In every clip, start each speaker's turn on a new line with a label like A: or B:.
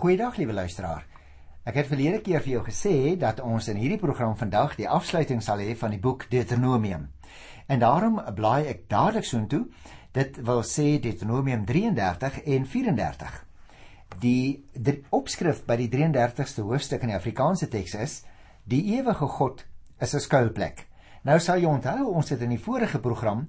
A: Goeiedag liewe luisteraar. Ek het verlede keer vir jou gesê dat ons in hierdie program vandag die afsluiting sal hê van die boek Deuteronomium. En daarom blaai ek dadelik soontoe. Dit wil sê Deuteronomium 33 en 34. Die, die opskrif by die 33ste hoofstuk in die Afrikaanse teks is: Die ewige God is 'n skuilplek. Nou sal jy onthou ons het in die vorige program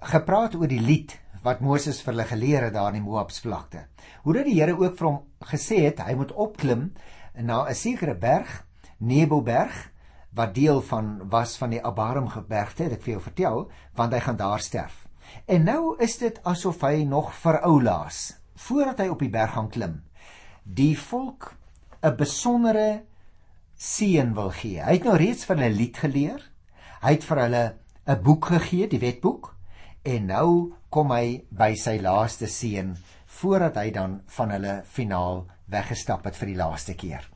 A: gepraat oor die lied wat Moses vir hulle geleer het daar in Moabsvlakte. Hoe dat die Here ook vir hom gesê het hy moet opklim na 'n sekere berg, Nebelberg, wat deel van was van die Abarim gebergte, het ek vir jou vertel, want hy gaan daar sterf. En nou is dit asof hy nog vir oulaas voordat hy op die berg gaan klim. Die volk 'n besondere seën wil gee. Hy het nou reeds van 'n lied geleer. Hy het vir hulle 'n boek gegee, die wetboek, en nou kom hy by sy laaste seën voordat hy dan van hulle finaal weggestap het vir die laaste keer.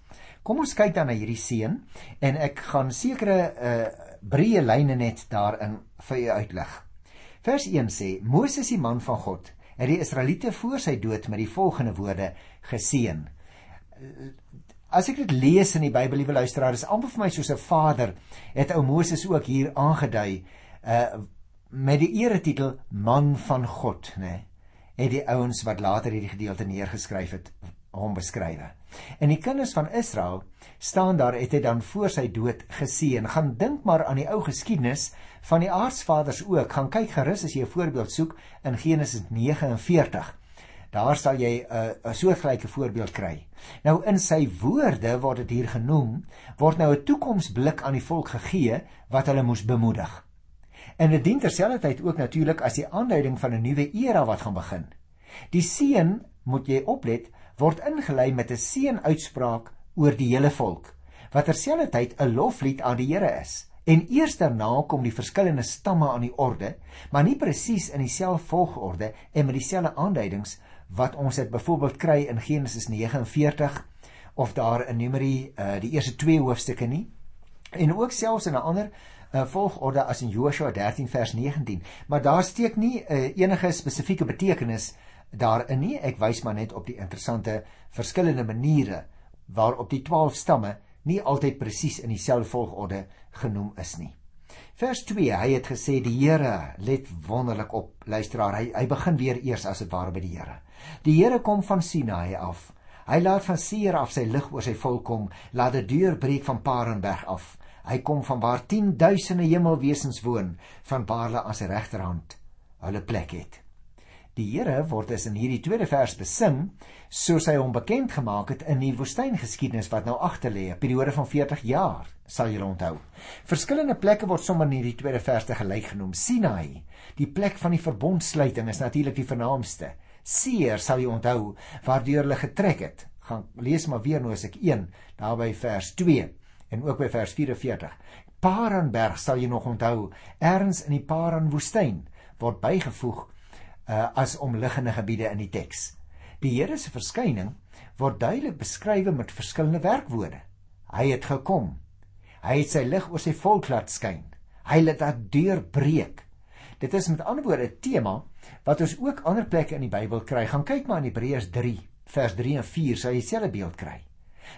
A: Kom ons kyk dan na hierdie seën en ek gaan sekere uh breë lyne net daarin vir u uitlig. Vers 1 sê: Moses die man van God het die Israeliete voor sy dood met die volgende woorde geseën. As ek dit lees in die Bybel, liewe luisteraar, is amper vir my soos 'n vader het ou Moses ook hier aangedui uh met die eretitel man van God, nê, nee, het die ouens wat later hierdie gedeelte neergeskryf het hom beskrywe. En die kinders van Israel staan daar het hy dan voor sy dood geseën. Gaan dink maar aan die ou geskiedenis van die aardsvaders ook. Gaan kyk gerus as jy 'n voorbeeld soek in Genesis 49. Daar sal jy 'n uh, 'n soortgelyke voorbeeld kry. Nou in sy woorde word dit hier genoem, word nou 'n toekomsblik aan die volk gegee wat hulle moes bemoedig. En dit dien terselfdertyd ook natuurlik as die aanduiding van 'n nuwe era wat gaan begin. Die seën, moet jy oplet, word ingelei met 'n seënuitspraak oor die hele volk, wat terselfdertyd 'n loflied aan die Here is. En eers daarna kom die verskillende stamme aan die orde, maar nie presies in dieselfde volgorde en met dieselfde aanduidings wat ons dit byvoorbeeld kry in Genesis 49 of daar in Numeri uh, die eerste 2 hoofstukke nie. En ook selfs in 'n ander uh, volgorde as in Joshua 13 vers 19, maar daar steek nie uh, enige spesifieke betekenis daarin nie. Ek wys maar net op die interessante verskillende maniere waarop die 12 stamme nie altyd presies in dieselfde volgorde genoem is nie. Vers 2, hy het gesê die Here let wonderlik op. Luisteraar, hy hy begin weer eers as dit ware by die Here. Die Here kom van Sinaï af. Hy laat van Seir af sy lig oor sy volk kom, laat dit deurbreek van Paranberg af. Hy kom van waar 10 duisende hemelwesens woon, van waar hulle aan sy regterhand hulle plek het. Die Here word as in hierdie tweede vers besing, soos hy hom bekend gemaak het in die woestyngeskiedenis wat nou agter lê, 'n periode van 40 jaar, sal julle onthou. Verskillende plekke word sommer in hierdie tweede vers te gelyk genoem. Sinai, die plek van die verbondsluiting is natuurlik die vernaamste. Seer sal jy onthou waardeur hulle getrek het. Gaan lees maar weer nou as ek 1 daar by vers 2 en ook by vers 44. Paranberg sal jy nog onthou, ergens in die Paran woestyn word bygevoeg uh, as omliggende gebiede in die teks. Die Here se verskyning word duidelik beskryf met verskillende werkwoorde. Hy het gekom. Hy het sy lig oor sy volk laat skyn. Hy het dit deurbreek. Dit is met ander woorde 'n tema wat ons ook ander plekke in die Bybel kry. Gaan kyk maar in Hebreërs 3 vers 3 en 4 sal jy dieselfde beeld kry.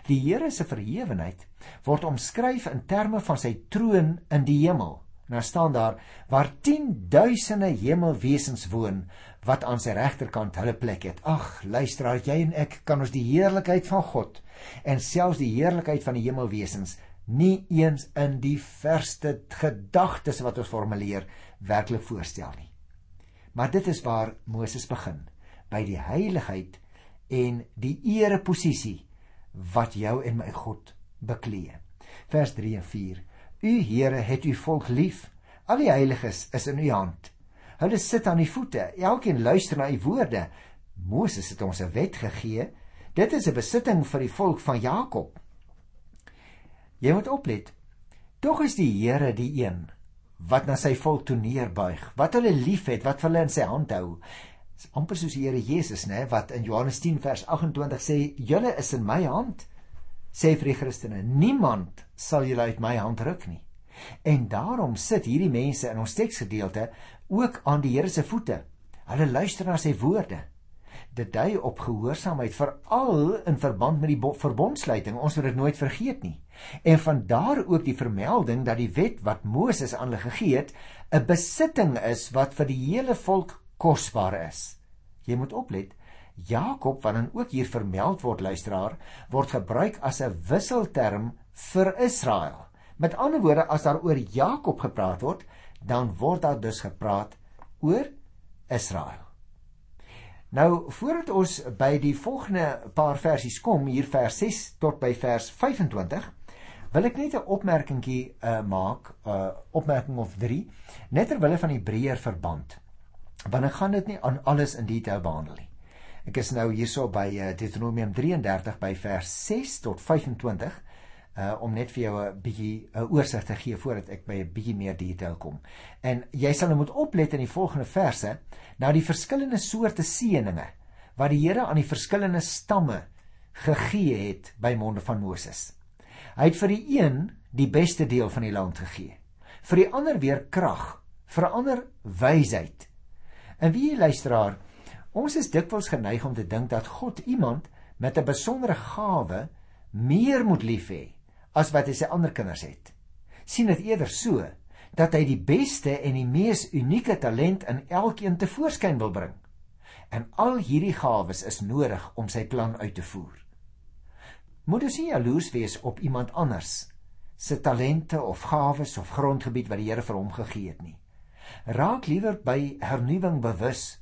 A: Die Here se verhewenheid word omskryf in terme van sy troon in die hemel. Nou staan daar waar 10 duisende hemelwesens woon wat aan sy regterkant hulle plek het. Ag, luisteraar, jy en ek kan ons die heerlikheid van God en selfs die heerlikheid van die hemelwesens nie eens in die verste gedagtes wat ons formuleer werklik voorstel nie. Maar dit is waar Moses begin, by die heiligheid en die ereposisie wat jou en my God beklee. Vers 3 en 4. U Here het u volk lief. Al die heiliges is in u hand. Hulle sit aan u voete. Elkeen luister na u woorde. Moses het ons 'n wet gegee. Dit is 'n besitting vir die volk van Jakob. Jy moet oplet. Tog is die Here die een wat na sy volk toe neerbuig, wat hulle liefhet, wat hulle in sy hand hou. Dis amper soos die Here Jesus, né, wat in Johannes 10 vers 28 sê, "Julle is in my hand." Sê vir die Christene, "Niemand sal julle uit my hand ruk nie." En daarom sit hierdie mense in ons teksgedeelte ook aan die Here se voete. Hulle luister na sy woorde. dit dui op gehoorsaamheid veral in verband met die verbondsluiting. Ons moet dit nooit vergeet nie. En van daar ook die vermelding dat die wet wat Moses aan hulle gegee het, 'n besitting is wat vir die hele volk kosbaar is. Jy moet oplet. Jakob wat dan ook hier vermeld word luisteraar, word gebruik as 'n wisselterm vir Israel. Met ander woorde, as daar oor Jakob gepraat word, dan word daar dus gepraat oor Israel. Nou voordat ons by die volgende paar versies kom, hier vers 6 tot by vers 25, wil ek net 'n opmerkingie uh, maak, 'n uh, opmerking of 3, net ter wille van die breër verband. Want ek gaan dit nie aan alles in detail behandel nie. Ek is nou hierso by uh, Deuteronomium 33 by vers 6 tot 25 uh om net vir jou 'n bietjie 'n oorsig te gee voordat ek by 'n bietjie meer detail kom. En jy sal nou moet oplet in die volgende verse na die verskillende soorte seëninge wat die Here aan die verskillende stamme gegee het by monde van Moses. Hy het vir die een die beste deel van die land gegee. Vir die ander weer krag, vir ander wysheid. En wie luisteraar, ons is dikwels geneig om te dink dat God iemand met 'n besondere gawe meer moet lief hê as wat hy sy ander kinders het. sien dit eerder so dat hy die beste en die mees unieke talent in elkeen te voorskyn wil bring. En al hierdie gawes is nodig om sy plan uit te voer. Moet ons nie jaloers wees op iemand anders se talente of gawes of grondgebied wat die Here vir hom gegee het nie. Raak liewer by hernuwing bewus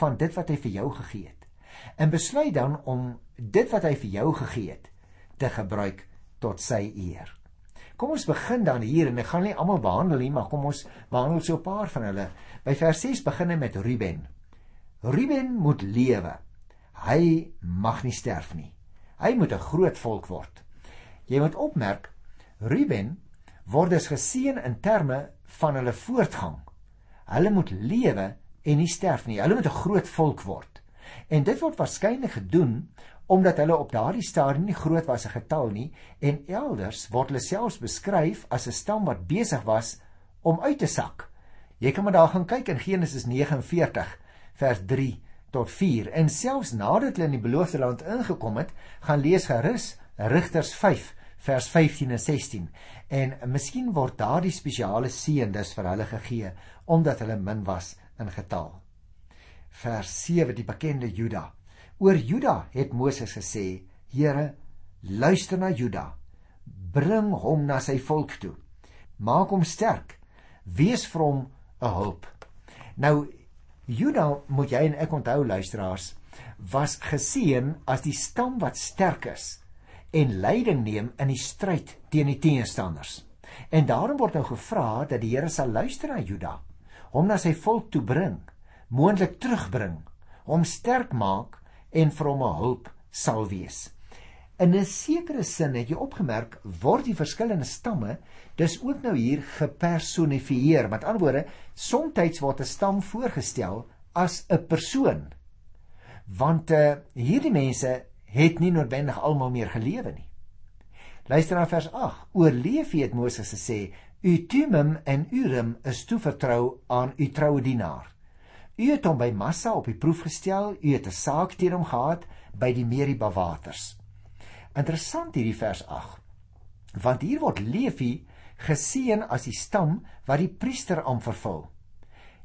A: van dit wat hy vir jou gegee het en besluit dan om dit wat hy vir jou gegee het te gebruik tot sy eer. Kom ons begin dan hier en ek gaan nie almal behandel nie, maar kom ons behandel so 'n paar van hulle. By vers 6 begin hy met Ruben. Ruben moet lewe. Hy mag nie sterf nie. Hy moet 'n groot volk word. Jy moet opmerk Ruben word dus geseën in terme van hulle voortgang. Hulle moet lewe en nie sterf nie. Hulle moet 'n groot volk word. En dit word waarskynlik gedoen omdat hulle op daardie stadium nie groot was as 'n getal nie en elders word hulle selfs beskryf as 'n stam wat besig was om uit te sak. Jy kan maar daar gaan kyk in Genesis 49 vers 3 tot 4 en selfs nadat hulle in die beloofde land ingekom het, gaan lees gerus Rigters 5 vers 15 en 16 en miskien word daardie spesiale seën dus vir hulle gegee omdat hulle min was in getal. Vers 7 die bekende Juda Oor Juda het Moses gesê: "Here, luister na Juda. Bring hom na sy volk toe. Maak hom sterk. Wees vir hom 'n hulp." Nou Juda, moet jy en ek onthou luisteraars, was geseën as die stam wat sterk is en leiding neem in die stryd teen die teenstanders. En daarom word nou gevra dat die Here sal luister na Juda, hom na sy volk toe bring, moontlik terugbring, hom sterk maak en vir hom 'n hulp sal wees. In 'n sekere sin het jy opgemerk word die verskillende stamme dis ook nou hier gepersonifieer. Met ander woorde, soms word 'n stam voorgestel as 'n persoon. Want uh, hierdie mense het nie noodwendig almal meer gelewe nie. Luister na vers 8. Oorleef het Moses gesê: "U Tumim en Urim is toevertrou aan u troue dienaar." U het hom by Massa op die proef gestel. U het 'n saak teen hom gehad by die Meriba waters. Interessant hierdie vers 8. Want hier word Levi geseën as die stam wat die priester aan vervul.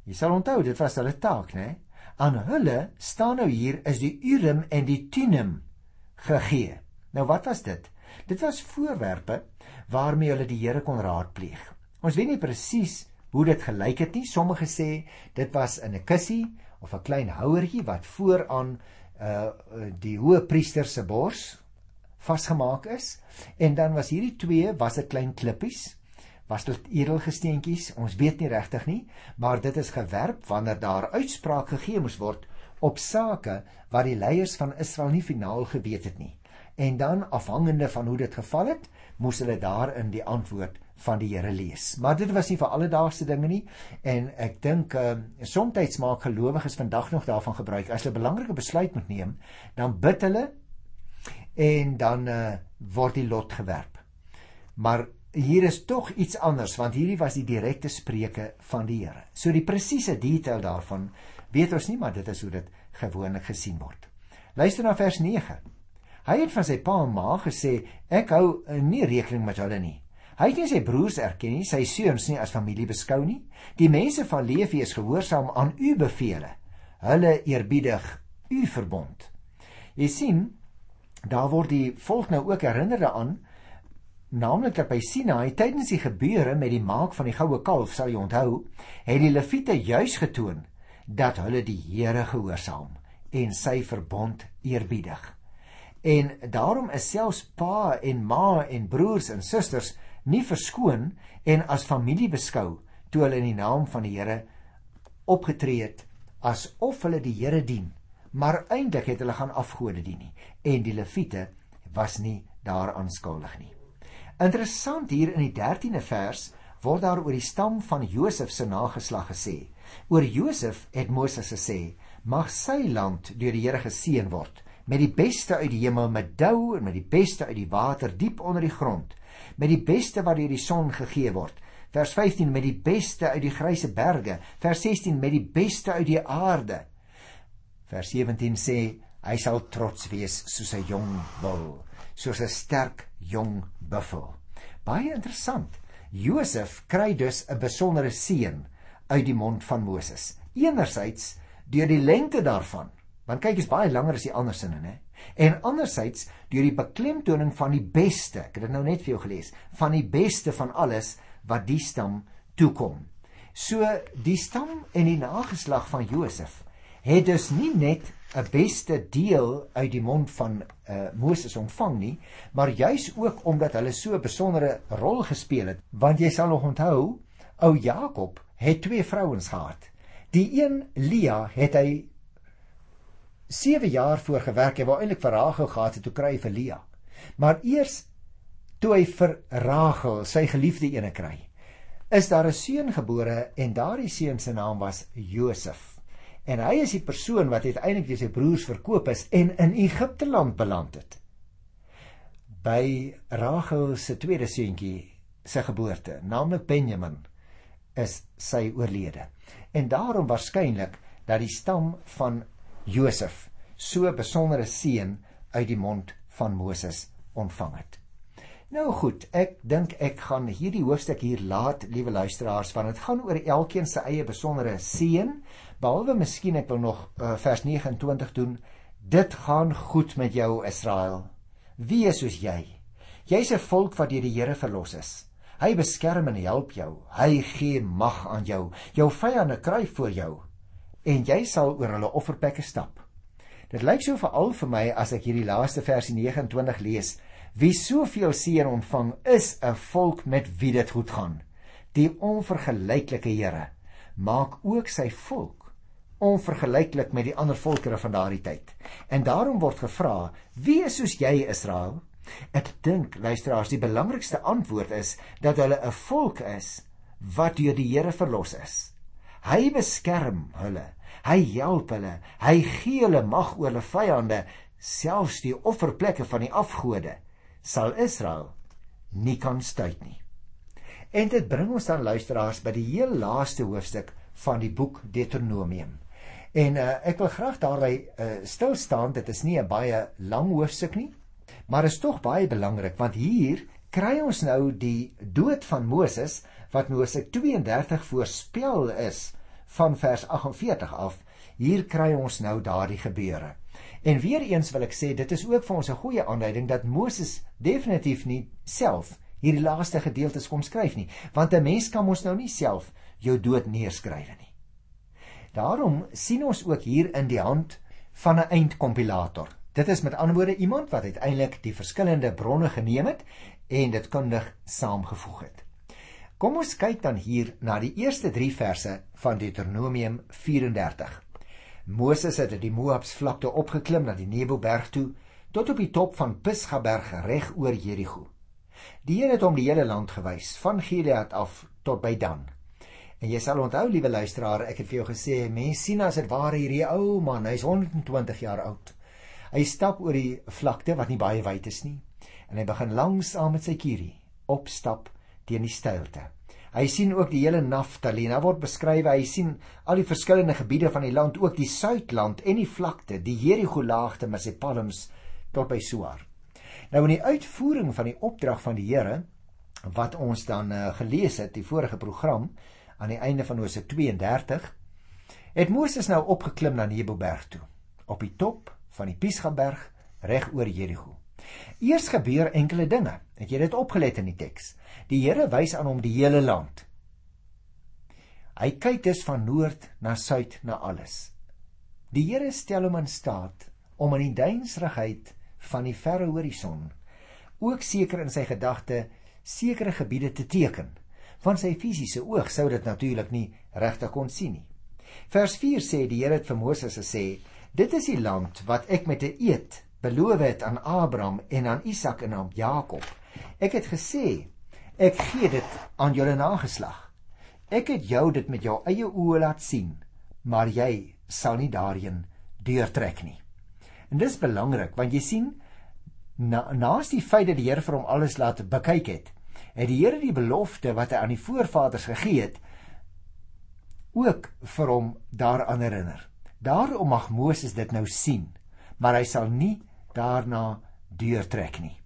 A: Jy sal onthou dit was hulle taak, né? Aan hulle staan nou hier is die Urim en die Tumim gegee. Nou wat was dit? Dit was voorwerpe waarmee hulle die Here kon raadpleeg. Ons weet nie presies hoe dit gelyk het nie. Sommige sê dit was in 'n kussie of 'n klein houertjie wat vooraan uh die hoë priester se bors vasgemaak is en dan was hierdie twee was dit klein klippies was dit edelgesteentjies ons weet nie regtig nie maar dit is gewerp wanneer daar uitspraak gegee moes word op sake wat die leiers van Israel nie finaal geweet het nie en dan afhangende van hoe dit geval het moes hulle daarin die antwoord van die Here lees. Maar dit was nie vir alledaagse dinge nie en ek dink uh, soms maak gelowiges vandag nog daarvan gebruik as hulle 'n belangrike besluit moet neem, dan bid hulle en dan uh, word die lot gewerp. Maar hier is tog iets anders want hierdie was die direkte spreuke van die Here. So die presiese detail daarvan weet ons nie, maar dit is hoe dit gewoonlik gesien word. Luister na vers 9. Hy het van sy pa en ma gesê ek hou eh, nie rekening met hulle nie. Hy het nie sy broers erken nie, sy seuns nie as familie beskou nie. Die mense van Lewi is gehoorsaam aan u bevele. Hulle eerbiedig u verbond. Jy sien, daar word die volk nou ook herinner daaraan naamlik dat by Sinai tydens die gebeure met die maak van die goue kalf, sal jy onthou, het die leviete juis getoon dat hulle die Here gehoorsaam en sy verbond eerbiedig. En daarom is selfs pa en ma en broers en susters nie verskoon en as familie beskou toe hulle in die naam van die Here opgetree het asof hulle die Here dien, maar eintlik het hulle gaan afgode dien nie en die leviete was nie daaraan skuldig nie. Interessant hier in die 13de vers word daar oor die stam van Josef se nageslag gesê. Oor Josef het Moses gesê: "Mag sy land deur die Here geseën word met die beste uit die hemel met dou en met die beste uit die water diep onder die grond, met die beste wat deur die son gegee word." Vers 15 met die beste uit die gryse berge, vers 16 met die beste uit die aarde. Vers 17 sê hy sal trots wees soos 'n jong bul soos 'n sterk jong buffel. Baie interessant. Josef kry dus 'n besondere seën uit die mond van Moses. Enerzijds deur die lengte daarvan, want kyk is baie langer as die ander sinne, né? En anderzijds deur die beklemtoning van die beste. Ek het dit nou net vir jou gelees, van die beste van alles wat die stam toekom. So die stam en die nageslag van Josef het dus nie net 'n beste deel uit die mond van uh, Moses ontvang nie, maar juis ook omdat hulle so 'n besondere rol gespeel het. Want jy sal nog onthou, ou Jakob het twee vrouens gehad. Die een Lia het hy 7 jaar voor gewerk en wou eintlik vir Rachel gehad het toe kry vir Lia. Maar eers toe hy vir Rachel, sy geliefde ene kry, is daar 'n seun gebore en daardie seun se naam was Josef. En hy is die persoon wat uiteindelik deur sy broers verkoop is en in Egipte land beland het. By Rachel se tweede seentjie se geboorte, naamlik Benjamin, is sy oorlede. En daarom waarskynlik dat die stam van Josef so 'n besondere seën uit die mond van Moses ontvang het. Nou goed, ek dink ek gaan hierdie hoofstuk hier laat, liewe luisteraars, want dit gaan oor elkeen se eie besondere seën Behalwe miskien ek wil nog uh, vers 29 doen. Dit gaan goed met jou Israel. Wie is soos jy? Jy's 'n volk wat deur die Here verlos is. Hy beskerm en help jou. Hy gee mag aan jou. Jou vyande kry voor jou en jy sal oor hulle offerplekke stap. Dit lyk so veral vir my as ek hierdie laaste versie 29 lees. Wie soveel seën ontvang, is 'n volk met wie dit goed gaan. Die onvergelyklike Here maak ook sy volk onvergelyklik met die ander volkere van daardie tyd. En daarom word gevra: "Wie is soos jy, Israel?" Ek dink, luisteraars, die belangrikste antwoord is dat hulle 'n volk is wat deur die Here verlos is. Hy beskerm hulle. Hy help hulle. Hy gee hulle mag oor hulle vyande, selfs die offerplekke van die afgode sal Israel nie kan stuit nie. En dit bring ons dan luisteraars by die heel laaste hoofstuk van die boek Deuteronomium. En uh, ek wil graag daarby uh, stil staan. Dit is nie 'n baie lang hoofstuk nie, maar is tog baie belangrik want hier kry ons nou die dood van Moses wat Moses 32 voorspel is van vers 48 af. Hier kry ons nou daardie gebeure. En weer eens wil ek sê dit is ook vir ons 'n goeie aanduiding dat Moses definitief nie self hierdie laaste gedeeltes kom skryf nie, want 'n mens kan mos nou nie self jou dood neerskryf nie. Daarom sien ons ook hier in die hand van 'n eindkompilator. Dit is met ander woorde iemand wat uiteindelik die verskillende bronne geneem het en dit kundig saamgevoeg het. Kom ons kyk dan hier na die eerste 3 verse van Deuteronomium 34. Moses het uit die Moabs vlakte opgeklim na die Nebelberg toe tot op die top van Pisgaberg reg oor Jerigo. Die Here het hom die hele land gewys van Gilead af tot by Dan. En jy sal onthou, liewe luisteraar, ek het vir jou gesê, mense sien as dit ware hierdie ou man, hy's 120 jaar oud. Hy stap oor die vlakte wat nie baie wyd is nie, en hy begin langsaam met sy kierie opstap teen die steilte. Hy sien ook die hele Naftali. Daar word beskryf hy sien al die verskillende gebiede van die land, ook die suidland en die vlakte, die Jerigo laagte met sy palms tot by Soar. Nou in die uitvoering van die opdrag van die Here wat ons dan uh, gelees het die vorige program aan die einde van Hosea 32 het Moses nou opgeklim na Nebelberg toe op die top van die Pisgaberg reg oor Jerigo. Eers gebeur enkele dinge. Het jy dit opgelet in die teks? Die Here wys aan hom die hele land. Hy kyk dus van noord na suid na alles. Die Here stel hom in staat om in die duinsrigheid van die verre horison ook seker in sy gedagte sekere gebiede te teken. Van sy fisiese oog sou dit natuurlik nie regtig kon sien nie. Vers 4 sê die Here het vir Moses gesê: "Dit is die land wat ek met 'n eed beloof het aan Abraham en aan Isak en aan Jakob. Ek het gesê: Ek gee dit aan julle nageslag. Ek het jou dit met jou eie oë laat sien, maar jy sal nie daarin deurtrek nie." En dis belangrik want jy sien na naas die feit dat die Here vir hom alles laat bekyk het, het die Here die belofte wat hy aan die voorvaders gegee het ook vir hom daaraan herinner. Daarom mag Moses dit nou sien, maar hy sal nie daarna deurtrek nie.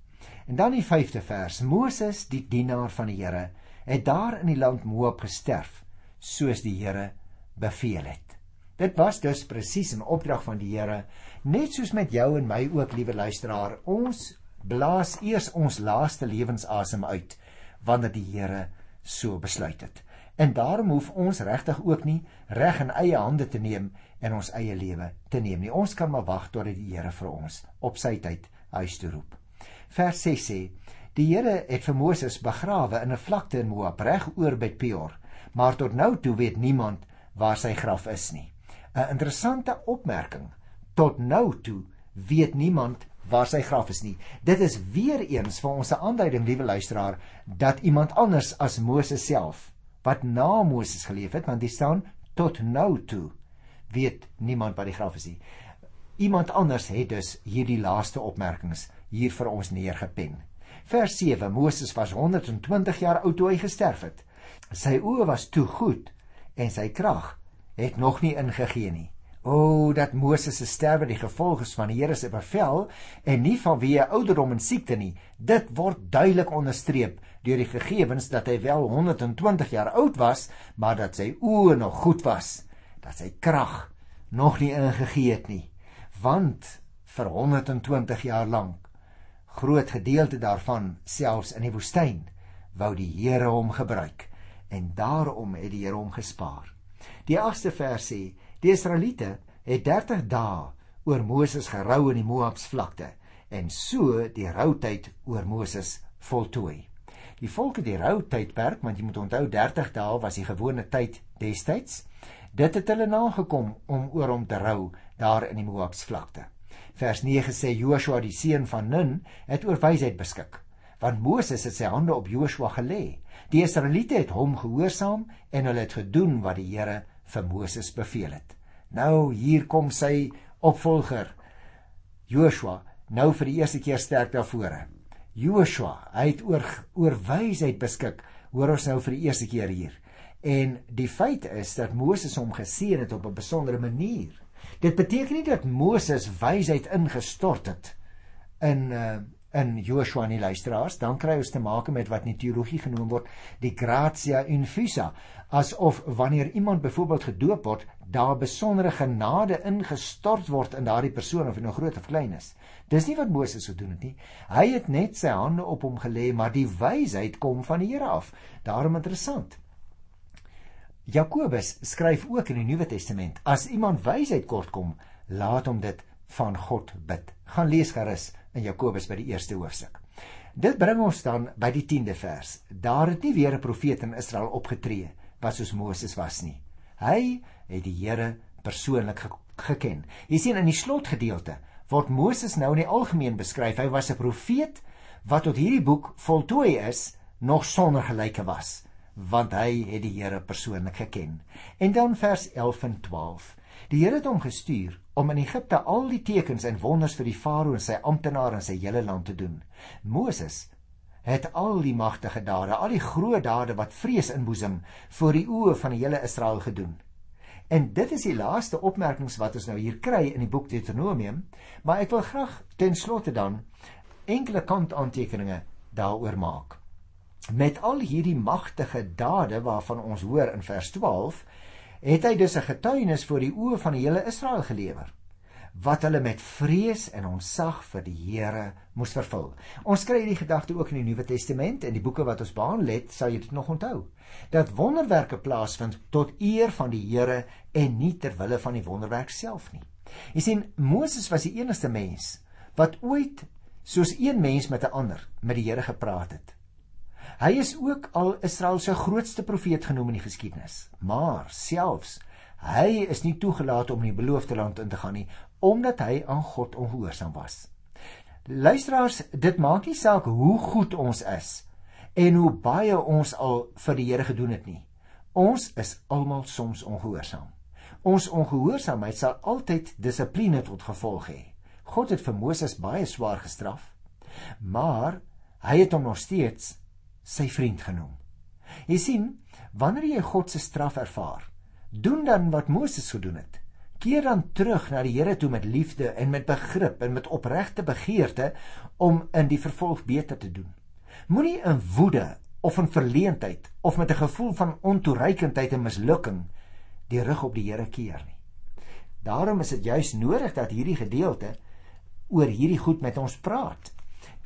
A: En dan die 5de vers. Moses, die dienaar van die Here, het daar in die land Moab gesterf, soos die Here beveel het. Dit was dus presies 'n opdrag van die Here, net soos met jou en my ook, liewe luisteraar. Ons blaas eers ons laaste lewensasem uit wanneer die Here so besluit het. En daarom hoef ons regtig ook nie reg in eie hande te neem en ons eie lewe te neem nie. Ons kan maar wag tot die Here vir ons op sy tyd huis toe roep. Vers 6 sê: Die Here het vir Moses begrawe in 'n vlakte in Moab reg oor by Peor, maar tot nou toe weet niemand waar sy graf is nie. 'n interessante opmerking. Tot nou toe weet niemand waar sy graf is nie. Dit is weer eens vir ons 'n aanduiding, liewe luisteraar, dat iemand anders as Moses self wat na Moses geleef het, want dit staan tot nou toe weet niemand waar die graf is nie. Iemand anders het dus hierdie laaste opmerkings hier vir ons neergepen. Vers 7: Moses was 120 jaar oud toe hy gesterf het. Sy oë was toe goed en sy krag het nog nie ingegee nie. O dat Moses se sterwe die gevolg is van die Here se bevel en nie vanweë ouderdom en siekte nie. Dit word duidelik onderstreep deur die gegevens dat hy wel 120 jaar oud was, maar dat sy oë nog goed was, dat sy krag nog nie ingegee het nie. Want vir 120 jaar lank groot gedeelte daarvan selfs in die woestyn wou die Here hom gebruik en daarom het die Here hom gespaar. Die 8ste vers sê: Die Israeliete het 30 dae oor Moses gerou in die Moabs vlakte en so die routyd oor Moses voltooi. Die volk het die routydperk, want jy moet onthou 30 dae was die gewone tyd destyds. Dit het hulle nagekom om oor hom te rou daar in die Moabs vlakte. Vers 9 sê Joshua die seun van Nun het oor wysheid beskik, want Moses het sy hande op Joshua gelê. Die Israeliete het hom gehoorsaam en hulle het gedoen wat die Here vir Moses beveel het. Nou hier kom sy opvolger Joshua nou vir die eerste keer sterk daarvore. Joshua, hy het oor oor wysheid beskik. Hoor ons nou vir die eerste keer hier. En die feit is dat Moses hom geseën het op 'n besondere manier. Dit beteken nie dat Moses wysheid ingestort het in uh in Joshua en die luisteraars, dan kry ons te maak met wat in teologie genoem word die gratia infusa, asof wanneer iemand byvoorbeeld gedoop word, daar besondere genade ingestort word in daardie persoon of hy nou groot of klein is. Dis nie wat Moses gedoen het nie. Hy het net sy hande op hom gelê, maar die wysheid kom van die Here af. Daarom interessant. Jakobus skryf ook in die Nuwe Testament: As iemand wysheid kortkom, laat hom dit van God bid. Gaan lees gerus in Jakobus by die eerste hoofstuk. Dit bring ons dan by die 10de vers. Daar het nie weer 'n profeet in Israel opgetree wat soos Moses was nie. Hy het die Here persoonlik ge geken. Jy sien in die slotgedeelte word Moses nou in die algemeen beskryf. Hy was 'n profeet wat tot hierdie boek voltooi is nog sonder gelyke was, want hy het die Here persoonlik geken. En dan vers 11 en 12. Die Here het hom gestuur om in Egipte al die tekens en wonders vir die farao en sy amptenare en sy hele land te doen. Moses het al die magtige dade, al die groot dade wat vrees inboesem voor die oë van die hele Israel gedoen. En dit is die laaste opmerkings wat ons nou hier kry in die boek Deuteronomium, maar ek wil graag ten slotte dan enkele kantaantekeninge daaroor maak. Met al hierdie magtige dade waarvan ons hoor in vers 12, het hy dus 'n getuienis voor die oë van die hele Israel gelewer wat hulle met vrees en onsag vir die Here moes vervul. Ons kry hierdie gedagte ook in die Nuwe Testament en die boeke wat ons behandel het, sal jy dit nog onthou. Dat wonderwerke plaasvind tot eer van die Here en nie ter wille van die wonderwerk self nie. Jy sien, Moses was die enigste mens wat ooit soos een mens met 'n ander met die Here gepraat het. Hy is ook al Israel se grootste profeet genoem in die geskiedenis, maar selfs hy is nie toegelaat om in die beloofde land in te gaan nie omdat hy aan God ongehoorsaam was. Luisteraars, dit maak nie saak hoe goed ons is en hoe baie ons al vir die Here gedoen het nie. Ons is almal soms ongehoorsaam. Ons ongehoorsaamheid sal altyd dissipline tot gevolg hê. God het vir Moses baie swaar gestraf, maar hy het hom nog steeds sy vriend genoem. Jy sien, wanneer jy God se straf ervaar, doen dan wat Moses gedoen het. Keer dan terug na die Here toe met liefde en met begrip en met opregte begeerte om in die vervolg beter te doen. Moenie in woede of in verleentheid of met 'n gevoel van ontoereikendheid en mislukking die rug op die Here keer nie. Daarom is dit juis nodig dat hierdie gedeelte oor hierdie goed met ons praat.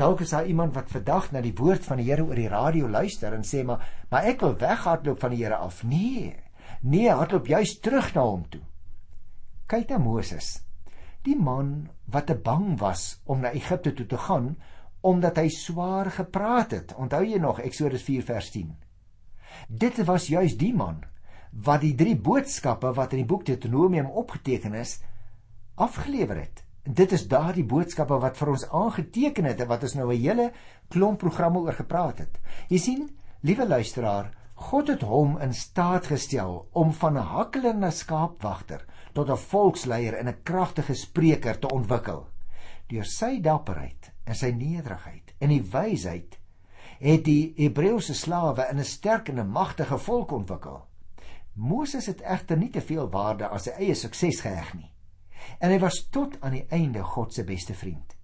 A: Dalk is daar iemand wat vandag na die woord van die Here oor die radio luister en sê maar maar ek wil weghardloop van die Here af. Nee. Nee, hardloop juis terug na hom toe. Kyk na Moses. Die man wat te bang was om na Egipte toe te gaan omdat hy swaar gepraat het. Onthou jy nog Eksodus 4 vers 10? Dit was juis die man wat die drie boodskappe wat in die boek Deuteronomium opgeteken is afgelewer het. Dit is daardie boodskappe wat vir ons aangeteken het en wat ons nou 'n hele klomp programme oor gepraat het. Jy sien, liewe luisteraar, God het hom in staat gestel om van 'n hakkelende skaapwagter tot 'n volksleier en 'n kragtige spreker te ontwikkel. Deur sy dapperheid en sy nederigheid en die wysheid het die Hebreëse slawe in 'n sterk en 'n magtige volk ontwikkel. Moses het egter nie te veel waarde aan sy eie sukses geheg nie. En hy was tot aan die einde God se beste vriend.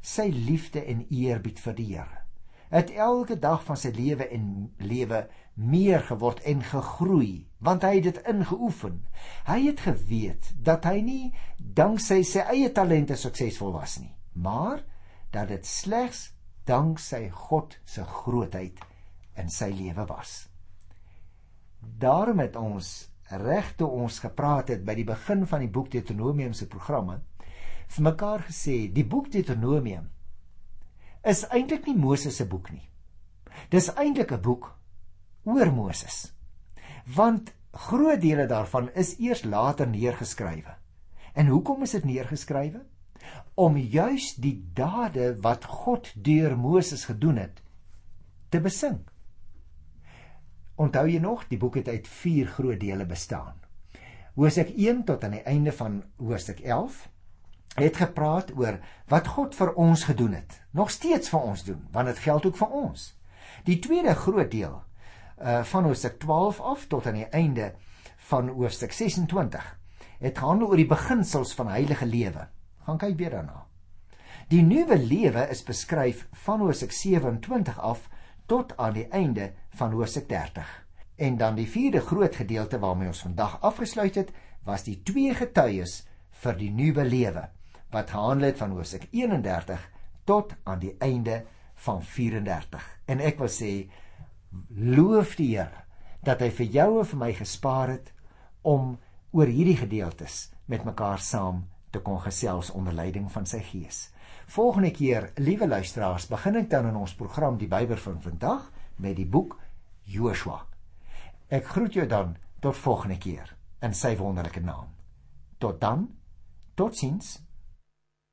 A: Sy liefde en eerbied vir die Here het elke dag van sy lewe en lewe meer geword en gegroei want hy het dit ingeoefen. Hy het geweet dat hy nie danksy sy eie talente suksesvol was nie, maar dat dit slegs danksy God se grootheid in sy lewe was. Daarom het ons reg toe ons gepraat het by die begin van die boek Deuteronomium se programme vir mekaar gesê die boek Deuteronomium is eintlik nie Moses se boek nie. Dis eintlik 'n boek oor Moses. Want groot dele daarvan is eers later neergeskrywe. En hoekom is dit neergeskrywe? Om juis die dade wat God deur Moses gedoen het te besing. Onthou jy nog, die boek het uit 4 groot dele bestaan. Hoofstuk 1 tot aan die einde van hoofstuk 11 het gepraat oor wat God vir ons gedoen het. Nog steeds vir ons doen, want dit geld ook vir ons. Die tweede groot deel uh van hoofstuk 12 af tot aan die einde van hoofstuk 26 het gehandel oor die beginsels van heilige lewe. Gaan kyk weer daarna. Die nuwe lewe is beskryf van hoofstuk 27 af tot aan die einde van hoofstuk 30. En dan die vierde groot gedeelte waarmee ons vandag afgesluit het, was die twee getuies vir die nuwe lewe wat gehandel het van hoofstuk 31 tot aan die einde van 34. En ek wil sê loof die Here dat hy vir jou en vir my gespaar het om oor hierdie gedeeltes met mekaar saam te kon gesels onder leiding van sy Gees. Volgende keer, liewe luisteraars, begin ek dan in ons program die Bybel van vandag met die boek Joshua. Ek groet jou dan tot volgende keer in sy wonderlike naam. Tot dan. Totsiens.